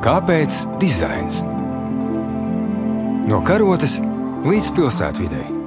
Kāpēc dizains? No karotes līdz pilsētvidai.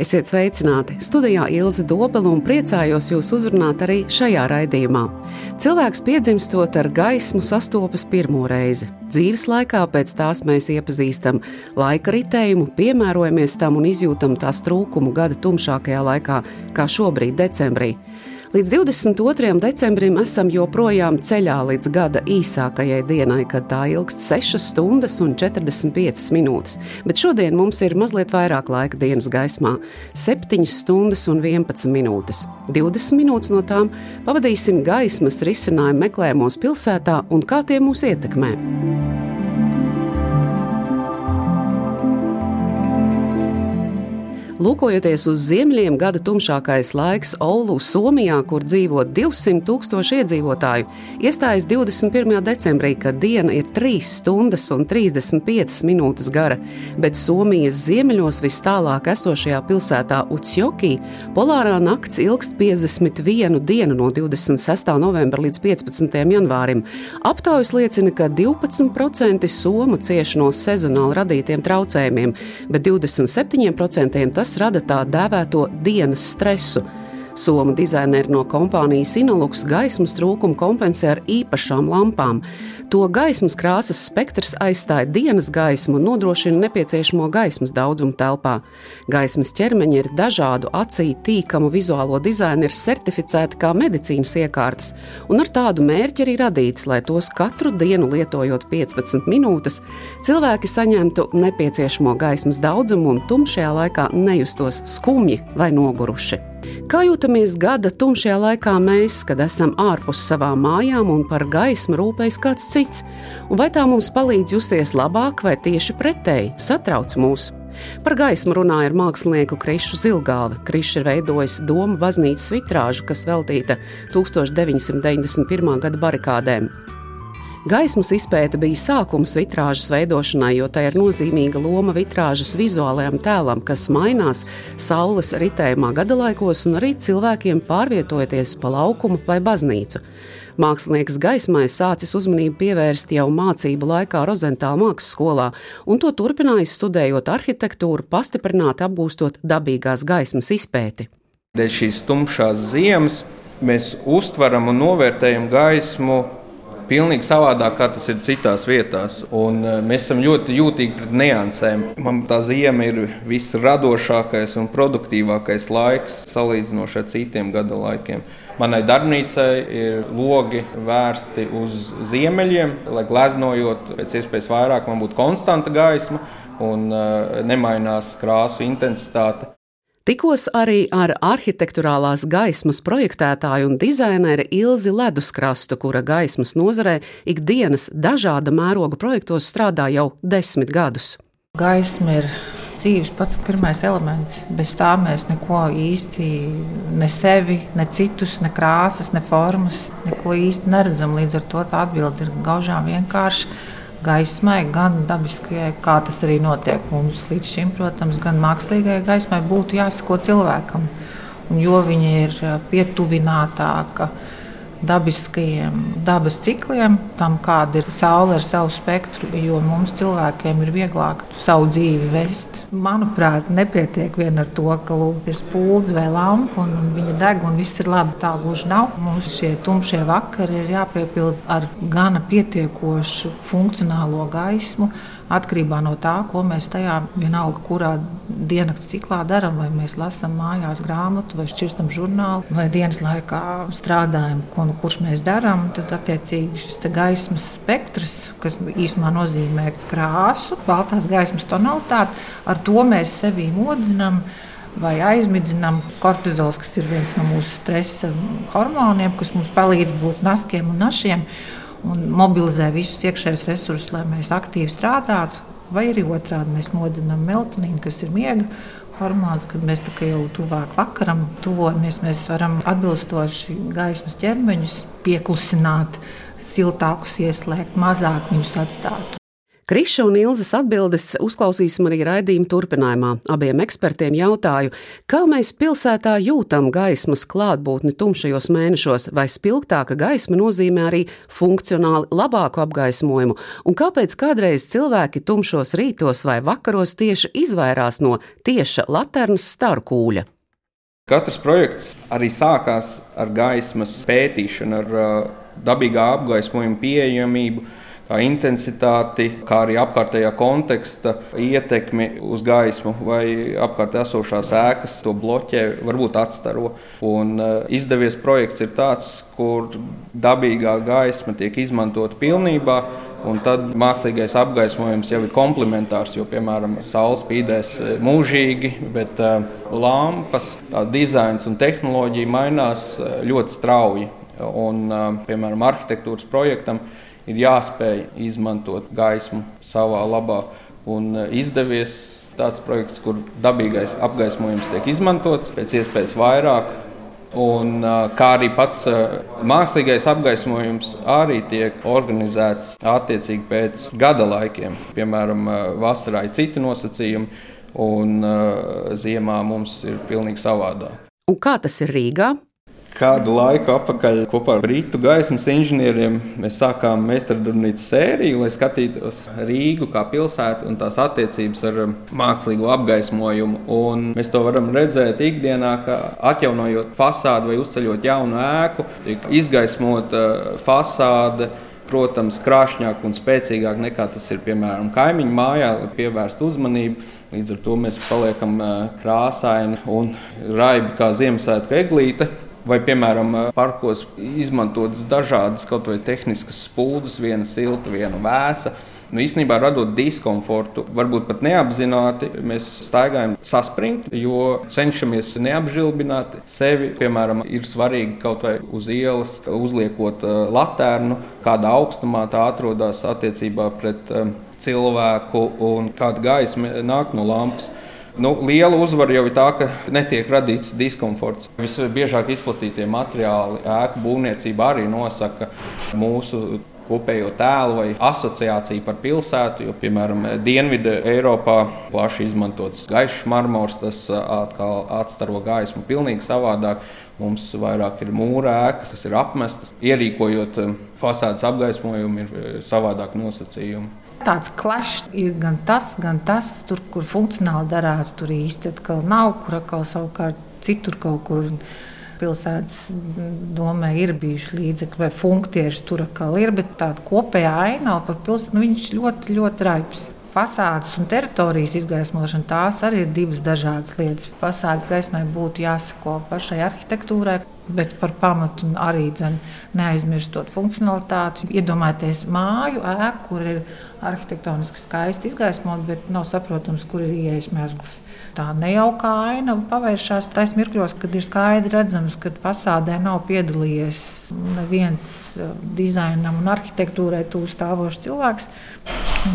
Esiet sveicināti! Studijā Ilza Dobela un priecājos jūs uzrunāt arī šajā raidījumā. Cilvēks piedzimstot ar gaismu sastopas pirmo reizi. Dzīves laikā pēc tās mēs iepazīstam laika ritējumu, piemērojamies tam un izjūtam tās trūkumu gada tumšākajā laikā, kā šobrīd, decembrī. Līdz 22. decembrim esam joprojām ceļā līdz gada īsākajai dienai, kad tā ilgst 6 stundas un 45 minūtes. Bet šodien mums ir mazliet vairāk laika dienas gaismā - 7 stundas un 11 minūtes. 20 minūtes no tām pavadīsim gaismas risinājumu meklējumos pilsētā un kā tie mūs ietekmē. Lūkojoties uz ziemeļiem, gada tumšākais laiks Oulu, Somijā, kur dzīvo 200 tūkstoši iedzīvotāju, iestājas 21. decembrī, kad diena ir 3 stundas un 35 minūtes gara, bet Somijas ziemeļos vis tālāk esošajā pilsētā Utsjokī polārā nakts ilgst 51 dienu no 26. novembra līdz 15. janvārim. Aptaujas liecina, ka 12% somu cieš no sezonāli radītiem traucējumiem, bet 27% tas kas rada tā dēvēto dienas stresu. Somu dizaineri no kompānijas Inalux gaismas trūkumu kompensē ar īpašām lampām. To gaismas krāsas spektrs aizstāja dienas gaismu un nodrošina nepieciešamo gaismas daudzumu telpā. Gaismas ķermeņi ir dažādu acī tīkamu vizuālo dizainu ir certificēti kā medicīnas iekārtas, un ar tādu mērķi arī radīts, lai tos katru dienu lietojot 15 minūtes, cilvēki saņemtu nepieciešamo gaismas daudzumu un tumšajā laikā nejustos skumji vai noguruši. Kā jūtamies gada tumšajā laikā mēs, kad esam ārpus savām mājām un par gaismu rūpējas kāds cits? Un vai tā mums palīdz justies labāk vai tieši pretēji satrauc mūs? Par gaismu runāja ar mākslinieku Krišu Zilgāli. Krišs ir veidojis Doma baznīcas vitrāžu, kas veltīta 1991. gada barikādēm. Gaismas izpēta bija sākums vitrāžas veidošanai, jo tā ir nozīmīga loma vitrāžas vizuālajam tēlam, kas mainās saules ritējumā gadalaikos un arī cilvēkiem pārvietojoties pa laukumu vai baznīcu. Mākslinieks gaismai sācis uzmanību pievērst jau mācību laikā Rozentāla mākslas skolā, un to turpinājis studējot arhitektūru, pastiprināti apgūstot dabīgās gaismas izpēti. Dēļ šīs tumšās ziemas mēs uztveram un novērtējam gaismu pilnīgi savādāk, kā tas ir citās vietās. Un eh, mēs esam ļoti jūtīgi pret niansēm. Man tā zima ir visradošākais un produktīvākais laiks salīdzinoši ar citiem gada laikiem. Manai darbnīcai ir logi vērsti uz ziemeļiem, lai gleznojot pēc iespējas vairāk, man būtu konstanta gaisma un uh, nemainās krāsu intensitāte. Tikos arī ar arhitektūrālās gaismas projektētāju un dizaineru Ilzi Leduskrastu, kura gaismas nozarē ikdienas dažāda mēroga projektos strādā jau desmit gadus. Gaisma ir dzīves pats pirmais elements. Bez tā mēs neko īsti, ne sevi, ne citus, ne krāsas, ne formas, neko īsti neredzam. Līdz ar to tā atbilde ir gaužām vienkārša gaismai, gan dabiskajai, kā tas arī notiek mums līdz šim, protams, gan mākslīgajai gaismai būtu jāsako cilvēkam. Un jo viņa ir pietuvinātāka dabiskajiem dabas cikliem, tam kāda ir saule ar savu spektru, jo mums cilvēkiem ir vieglāk savu dzīvi vest Manuprāt, nepietiek vien ar to, ka lūk, ir spūdzi vai lampa un viņa deg un viss ir labi. Tā gluži nav. Mums šie tumšie vakari ir jāpiepilda ar gana pietiekošu funkcionālo gaismu atkarībā no tā, ko mēs tajā vienalga, kurā dienas ciklā darām. Vai mēs lasām mājās grāmatu, vai šķirstam žurnālu, vai dienas laikā strādājam, ko nu kurš mēs darām. Tad, attiecīgi, šis gaismas spektrs, kas īsumā nozīmē krāsu, baltās gaismas tonalitāti, ar to mēs sevi modinām vai aizmidzinām kortizols, kas ir viens no mūsu stresa hormoniem, kas mums palīdz būt naskiem un našiem un mobilizē visus iekšējos resursus, lai mēs aktīvi strādātu. Vai arī otrādi mēs modinām melatonīnu, kas ir miega hormons, kad mēs jau tuvāk vakaram tuvojamies. Mēs varam atbilstoši gaismas ķermeņus pieklusināt, siltākus ieslēgt, mazāk viņus atstāt. Kriša un Ilzas atbildes uzklausīsim arī raidījuma turpinājumā. Abiem ekspertiem jautāju, kā mēs pilsētā jūtam gaismas klātbūtni tumšajos mēnešos, vai spilgtāka gaisma nozīmē arī funkcionāli labāku apgaismojumu, un kāpēc kādreiz cilvēki tumšos rītos vai vakaros tieši izvairās no tieša laternas starkūļa. Katrs projekts arī sākās ar gaismas pētīšanu, ar uh, dabīgā apgaismojuma pieejamību intensitāti, kā arī apkārtējā konteksta ietekmi uz gaismu, vai apkārt esošās ēkas to bloķē, varbūt atstaro. Un, uh, izdevies projekts ir tāds, kur dabīgā gaisma tiek izmantota pilnībā. Un tad mākslīgais apgaismojums jau ir komplementārs, jo, piemēram, saule spīdēs uh, mūžīgi, bet uh, lampas, dizains un tehnoloģija mainās ļoti strauji. Un, piemēram, arhitektūras projektam ir jāspēj izmantot gaismu savā labā. Un e, izdevies tāds projekts, kur dabīgais apgaismojums tiek izmantots pēc iespējas vairāk. Un, e, kā arī pats e, mākslīgais apgaismojums arī tiek organizēts attiecīgi pēc gada laikiem. Piemēram, vasarā ir citi nosacījumi, un ziemā mums ir pilnīgi savādāk. Un kā tas ir Rīgā? Kādu laiku atpakaļ kopā ar Brītu gaismas inženieriem mēs sākām meistardarbnīcu sēriju, lai skatītos Rīgu kā pilsētu un tās attiecības ar um, mākslīgo apgaismojumu. Un mēs to varam redzēt ikdienā, ka atjaunojot fasādi vai uzceļot jaunu ēku, tiek izgaismota uh, fasāde protams, krāšņāk un spēcīgāk nekā tas ir piemēram kaimiņu mājā, lai pievērstu uzmanību. Līdz ar to mēs paliekam uh, krāsaini un raibi kā Ziemassvētku eglīte vai, piemēram, parkos izmantotas dažādas kaut vai tehniskas spuldzes, viena silta, viena vēsa. Nu, īstenībā radot diskomfortu, varbūt pat neapzināti, mēs staigājam saspringt, jo cenšamies neapžilbināt sevi. Piemēram, ir svarīgi kaut vai uz ielas uzliekot uh, latērnu, kādā augstumā tā atrodas attiecībā pret um, cilvēku un kāda gaisma nāk no lampas. Nu, liela uzvara jau ir tā, ka netiek radīts diskomforts. Visbiežāk izplatītie materiāli ēku būvniecībā arī nosaka mūsu kopējo tēlu vai asociāciju par pilsētu. Jo, piemēram, Dienvidu Eiropā plaši izmantots gaišs marmors, tas atkal atstaro gaismu pilnīgi savādāk. Mums vairāk ir mūra ēkas, kas ir apmestas. Ierīkojot fasādes apgaismojumu, ir savādāk nosacījumi. Tāds klāsts ir gan tas, gan tas, tur, kur funkcionāli darētu, tur īsti atkal nav, kur atkal savukārt citur kaut kur. Pilsētas domē ir bijuši līdzekļi, vai funkcijas tur atkal ir, bet tāda kopējā ainava par pilsētu nu, viņš ļoti, ļoti raibs. Fasādes un teritorijas izgaismošana tās arī ir divas dažādas lietas. Fasādes gaismai būtu jāsako pašai arhitektūrai, bet par pamatu arī dzen, neaizmirstot funkcionalitāti. Iedomājieties māju, ēku, kur ir arhitektoniski skaisti izgaismot, bet nav saprotams, kur ir ieejas mēsls. Tā nejauka ainava pavēršās tais mirkļos, kad ir skaidri redzams, ka fasādē nav piedalījies neviens uh, dizainam un arhitektūrai tūs stāvošs cilvēks.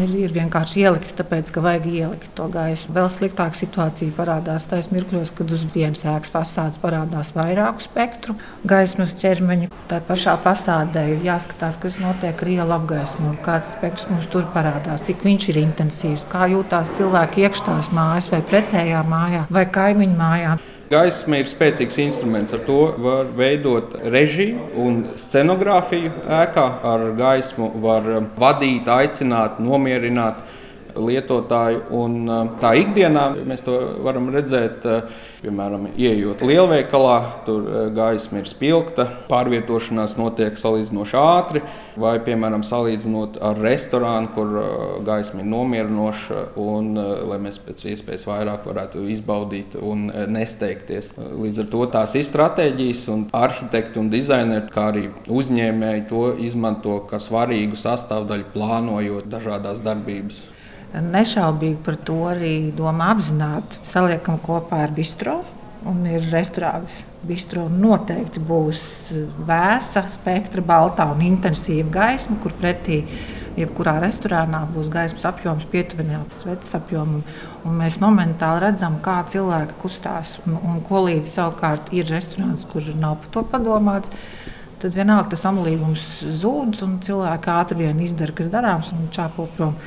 Ir, ir vienkārši ielikt, tāpēc, ka vajag ielikt to gaisu. Vēl sliktāka situācija parādās tajos mirkļos, kad uz vienas ēkas fasādes parādās vairāku spektru gaismas ķermeņa. Tā pašā fasādē ir jāskatās, kas notiek ar ielu apgaismojumu, kāds spektrs mums tur parādās, cik viņš ir intensīvs, kā jūtās cilvēki iekšās mājās vai pretējā mājā vai kaimiņu mājā. Gaisma ir spēcīgs instruments. Ar to var veidot režiju un scenogrāfiju ēkā. Ar gaismu var vadīt, aicināt, nomierināt lietotāju. Un, tā ikdienā mēs to varam redzēt, piemēram, ieejot lielveikalā, tur gaisma ir spilgta, pārvietošanās notiek salīdzinoši ātri, vai, piemēram, salīdzinot ar restorānu, kur gaisma ir nomierinoša, un lai mēs pēc iespējas vairāk varētu izbaudīt un nesteigties. Līdz ar to tās ir stratēģijas, un arhitekti un dizaineri, kā arī uzņēmēji to izmanto kā svarīgu sastāvdaļu, plānojot dažādas darbības. Nešaubīgi par to arī domā apzināti. Saliekam kopā ar bistro. Un ir restorāns, bistro noteikti būs vēsa, spektra, balta un intensīva gaisma, kur pretī jebkurā restorānā būs gaismas apjoms pietuvināts sveces apjomam. Un mēs momentāli redzam, kā cilvēki kustās. Un, un ko līdzi savukārt ir restorāns, kur nav par to padomāts. Tad vienalga tas amulīgums zūd, un cilvēki ātri vien izdara, kas darāms, un čāpo prom.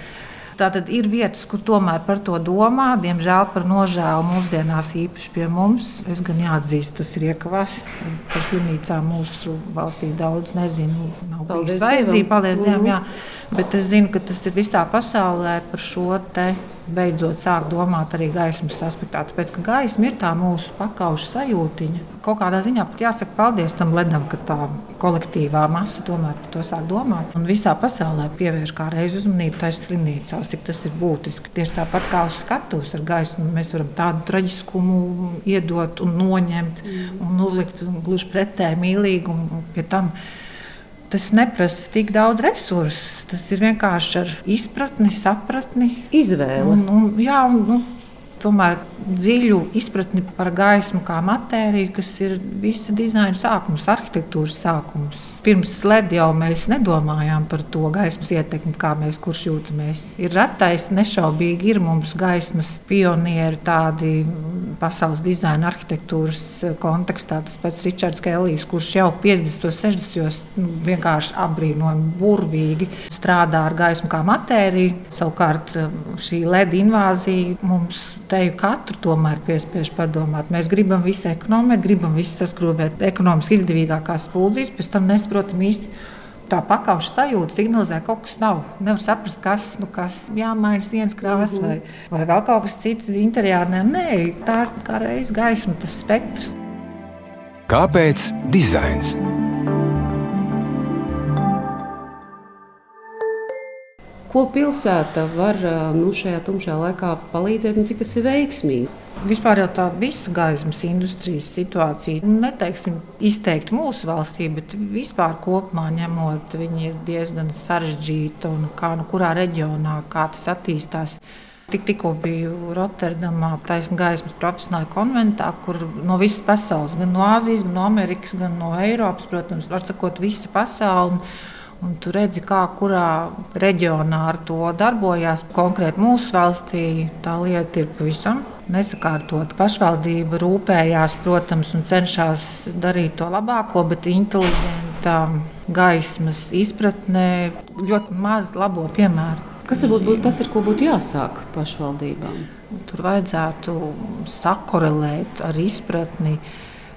Tātad ir vietas, kur tomēr par to domā. Diemžēl par nožēlu mūsdienās īpaši pie mums. Es gan jāatzīst, tas ir iekavās. Par slimnīcām mūsu valstī daudz nezinu. Nav bijis vajadzība, paldies Dievam. Mm -hmm. Bet es zinu, ka tas ir visā pasaulē par šo te beidzot sāk domāt arī gaismas aspektā. Tāpēc, ka gaisma ir tā mūsu pakauša sajūtiņa. Kaut kādā ziņā pat jāsaka paldies tam ledam, ka tā kolektīvā masa tomēr par to sāk domāt. Un visā pasaulē pievērš kā reizi uzmanību taisa slimnīcās, cik tas ir būtiski. Tieši tāpat kā uz skatuves ar gaismu, mēs varam tādu traģiskumu iedot un noņemt mm. un uzlikt gluži pretēji mīlīgumu pie tam. Tas neprasa tik daudz resursu. Tas ir vienkārši ar izpratni, sapratni, izvēli. Un, un, jā, un, un, tomēr dziļu izpratni par gaismu kā matēriju, kas ir visa dizaina sākums, arhitektūras sākums. Pirms slēdz jau mēs nedomājām par to gaismas ietekmi, kā mēs kurš jūtamies. Ir retais, nešaubīgi ir mums gaismas pionieri, tādi pasaules dizaina arhitektūras kontekstā. Tas pats Ričards Kelijs, kurš jau 50. un 60. Nu, vienkārši apbrīnojami, burvīgi strādā ar gaismu kā matēriju. Savukārt šī LED invāzija mums teju katru tomēr piespiež padomāt. Mēs gribam visu ekonomēt, gribam visu saskrūvēt ekonomiski izdevīgākās spuldzītes, pēc tam nesaprotam īsti. Tā pakauša sajūta signalizē, ka kaut kas nav. Nevar saprast, kas, nu, kas jāmaina sienas krāsa mm -hmm. vai, vai vēl kaut kas cits interjārā. Nē, tā ir kā reizes gaisma, tas spektrs. Kāpēc dizains? Ko pilsēta var nu, šajā tumšajā laikā palīdzēt un cik tas ir veiksmīgi? Vispār jau tā visa gaismas industrijas situācija, neteiksim izteikti mūsu valstī, bet vispār kopumā ņemot, viņi ir diezgan sarežģīta un kā nu kurā reģionā, kā tas attīstās. Tik, tikko biju Rotterdamā, taisnība gaismas profesionāla konventā, kur no visas pasaules, gan no Āzijas, gan no Amerikas, gan no Eiropas, protams, var sakot, visa pasaule. Un tu redzi, kā kurā reģionā ar to darbojās. Konkrēti mūsu valstī tā lieta ir pavisam nesakārtot. Pašvaldība rūpējās, protams, un cenšas darīt to labāko, bet inteliģenta gaismas izpratnē ļoti maz labo piemēru. Kas varbūt būtu tas, ar ko būtu jāsāk pašvaldībām? Tur vajadzētu sakorelēt ar izpratni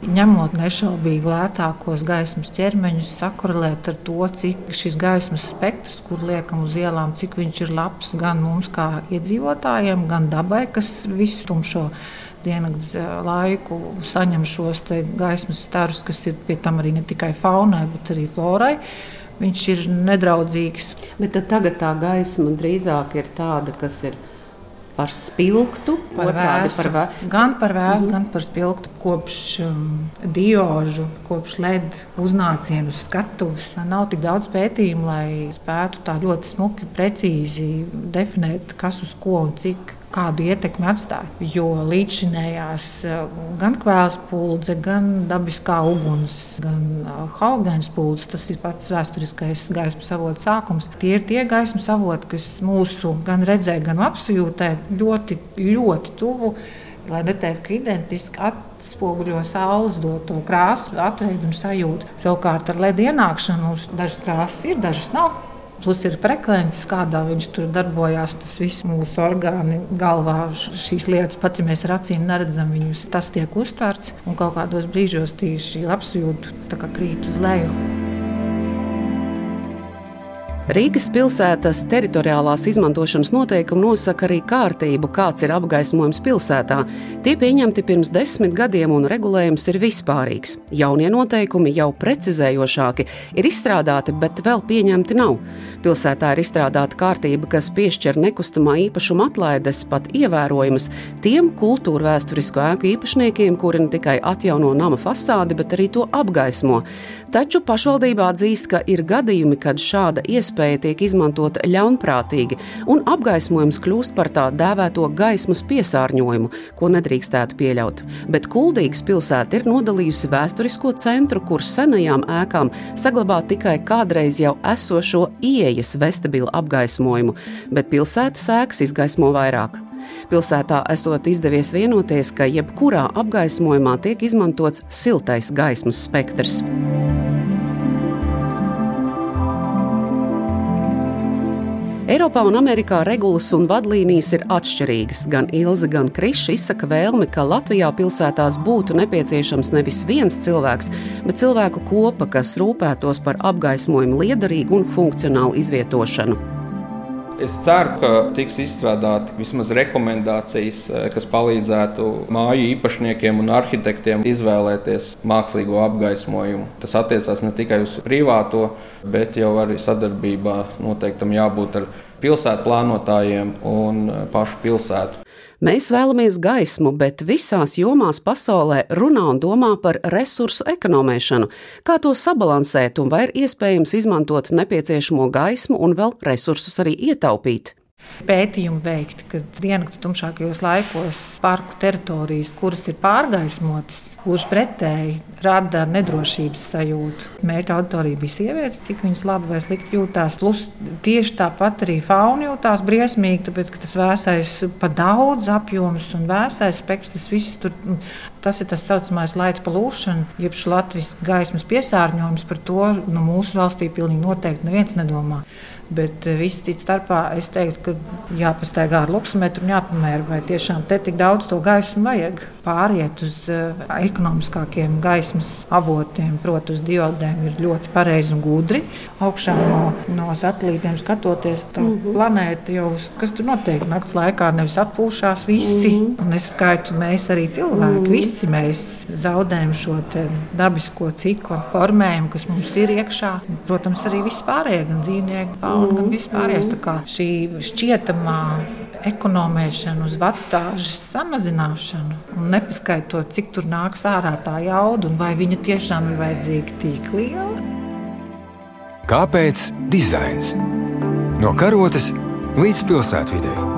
ņemot nešaubīgi lētākos gaismas ķermeņus, sakorelēt ar to, cik šis gaismas spektrs, kur liekam uz ielām, cik viņš ir labs gan mums kā iedzīvotājiem, gan dabai, kas visu tumšo diennakts eh, laiku saņem šos gaismas starus, kas ir pie tam arī ne tikai faunai, bet arī florai. Viņš ir nedraudzīgs. Bet tagad tā gaisma drīzāk ir tāda, kas ir par spilgtu, par vēsu. Par vē... Gan par vēsu, mm -hmm. gan par spilgtu. Kopš um, diožu, kopš LED uznācienu uz skatuves nav tik daudz pētījumu, lai spētu tā ļoti smuki, precīzi definēt, kas uz ko un cik kādu ietekmi atstāja. Jo līdzinējās eh, gan kvēls pūle, gan dabiskā uguns, gan eh, halogēnas pūles, tas ir pats vēsturiskais gaismas avots sākums. Tie ir tie gaismas avoti, kas mūsu gan redzē, gan apsajūtē ļoti, ļoti tuvu. Lai neteiktu, ka identiski atspoguļo saules doto krāsu, atveidu un sajūtu. Savukārt ar ledus ienākšanu dažas krāsas ir, dažas nav. Plus ir frekvences, kādā viņš tur darbojās. Tas viss mūsu orgāni galvā šīs lietas, pat ja mēs ar acīm neredzam viņus, tas tiek uztverts un kaut kādos brīžos tīši apjūta krīt uz leju. Rīgas pilsētas teritoriālās izmantošanas noteikumi nosaka arī kārtību, kāds ir apgaismojums pilsētā. Tie pieņemti pirms desmit gadiem, un regulējums ir vispārīgs. Jaunie noteikumi, jau precizējošāki, ir izstrādāti, bet vēl pieņemti nav. Pilsētā ir izstrādāta kārtība, kas piešķir nekustamā īpašuma atlaides pat ievērojamas tiem kultūra vēsturisko ēku īpašniekiem, kuri ne tikai atjauno nama fasādi, bet arī to apgaismo. Taču pašvaldībā atzīst, ka ir gadījumi, kad šāda iespēja tiek izmantota ļaunprātīgi, un apgaismojums kļūst par tā dēvēto gaismas piesārņojumu, ko nedrīkstētu pieļaut. Bet Kuldīgas pilsēta ir nodalījusi vēsturisko centru, kur senajām ēkām saglabā tikai kādreiz jau esošo ieejas vestibila apgaismojumu, bet pilsētas ēkas izgaismo vairāk. Pilsētā esot izdevies vienoties, ka jebkurā apgaismojumā tiek izmantots siltais gaismas spektrs. Eiropā un Amerikā regulas un vadlīnijas ir atšķirīgas. Gan Ilze, gan Kriša izsaka vēlmi, ka Latvijā pilsētās būtu nepieciešams nevis viens cilvēks, bet cilvēku kopa, kas rūpētos par apgaismojumu liederīgu un funkcionālu izvietošanu. Es ceru, ka tiks izstrādāti vismaz rekomendācijas, eh, kas palīdzētu māju īpašniekiem un arhitektiem izvēlēties mākslīgo apgaismojumu. Tas attiecās ne tikai uz privāto, bet jau arī sadarbībā noteiktam jābūt ar pilsētu plānotājiem un pašu pilsētu. Mēs vēlamies gaismu, bet visās jomās pasaulē runā un domā par resursu ekonomēšanu, kā to sabalansēt un vai ir iespējams izmantot nepieciešamo gaismu un vēl resursus arī ietaupīt. Pētījumi veikti, ka diennakts tumšākajos laikos parku teritorijas, kuras ir pārgaismotas, gluži pretēji rada nedrošības sajūtu. Mērķa auditorija bija sievietes, cik viņas labi vai slikti jūtās. Plus tieši tāpat arī fauna jūtās briesmīgi, tāpēc ka tas vēsais pa daudz apjoms un vēsais spektrs, tas viss tur. Tas ir tas saucamais laika polūšana, jeb Latvijas gaismas piesārņojums. Par to nu, mūsu valstī pilnīgi noteikti neviens nedomā. Bet eh, viss cits starpā es teiktu, ka jāpastaigā ar luksusmetru un jāpamēra, vai tiešām te tik daudz to gaismu vajag. Pāriet uz uh, ekonomiskākiem gaismas avotiem, proti, uz diodēm, ir ļoti pareizi un gudri. Augšā no, no satelītiem skatoties, tā mm -hmm. planēta jau, kas tur notiek naktas laikā, nevis atpūšās visi. Mm -hmm. Un es skaitu, mēs arī cilvēki, mm -hmm. visi mēs zaudējam šo dabisko ciklu formējumu, kas mums ir iekšā. Protams, arī viss pārējie, gan dzīvnieki, fauna, mm. gan vispārējais. Šī šķietamā ekonomēšana uz vatāžas samazināšanu un nepaskaitot, cik tur nāks ārā tā jauda un vai viņa tiešām ir vajadzīga tik liela. Kāpēc dizains? No karotes līdz pilsētvidē.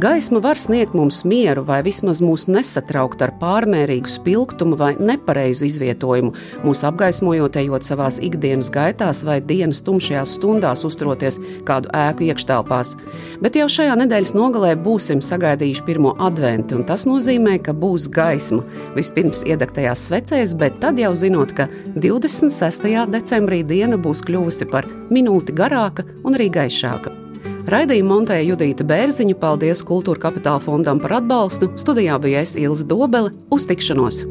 Gaisma var sniegt mums mieru, vai vismaz mūs nesatraukt ar pārmērīgu spilgtumu vai nepareizu izvietojumu, mūs apgaismojot, ejot savās ikdienas gaitās vai dienas tumšajās stundās, uzturoties kādu ēku iekštelpās. Bet jau šajā nedēļas nogalē būsim sagaidījuši pirmo adventu, un tas nozīmē, ka būs gaisma. Vispirms iedegtajās svecēs, bet tad jau zinot, ka 26. decembrī diena būs kļuvusi par minūti garāka un arī gaišāka. Raidījumu montēja Judita Bērziņa, paldies Kultūra Kapitāla fondam par atbalstu. Studijā bija es Ilza Dobele. Uz tikšanos!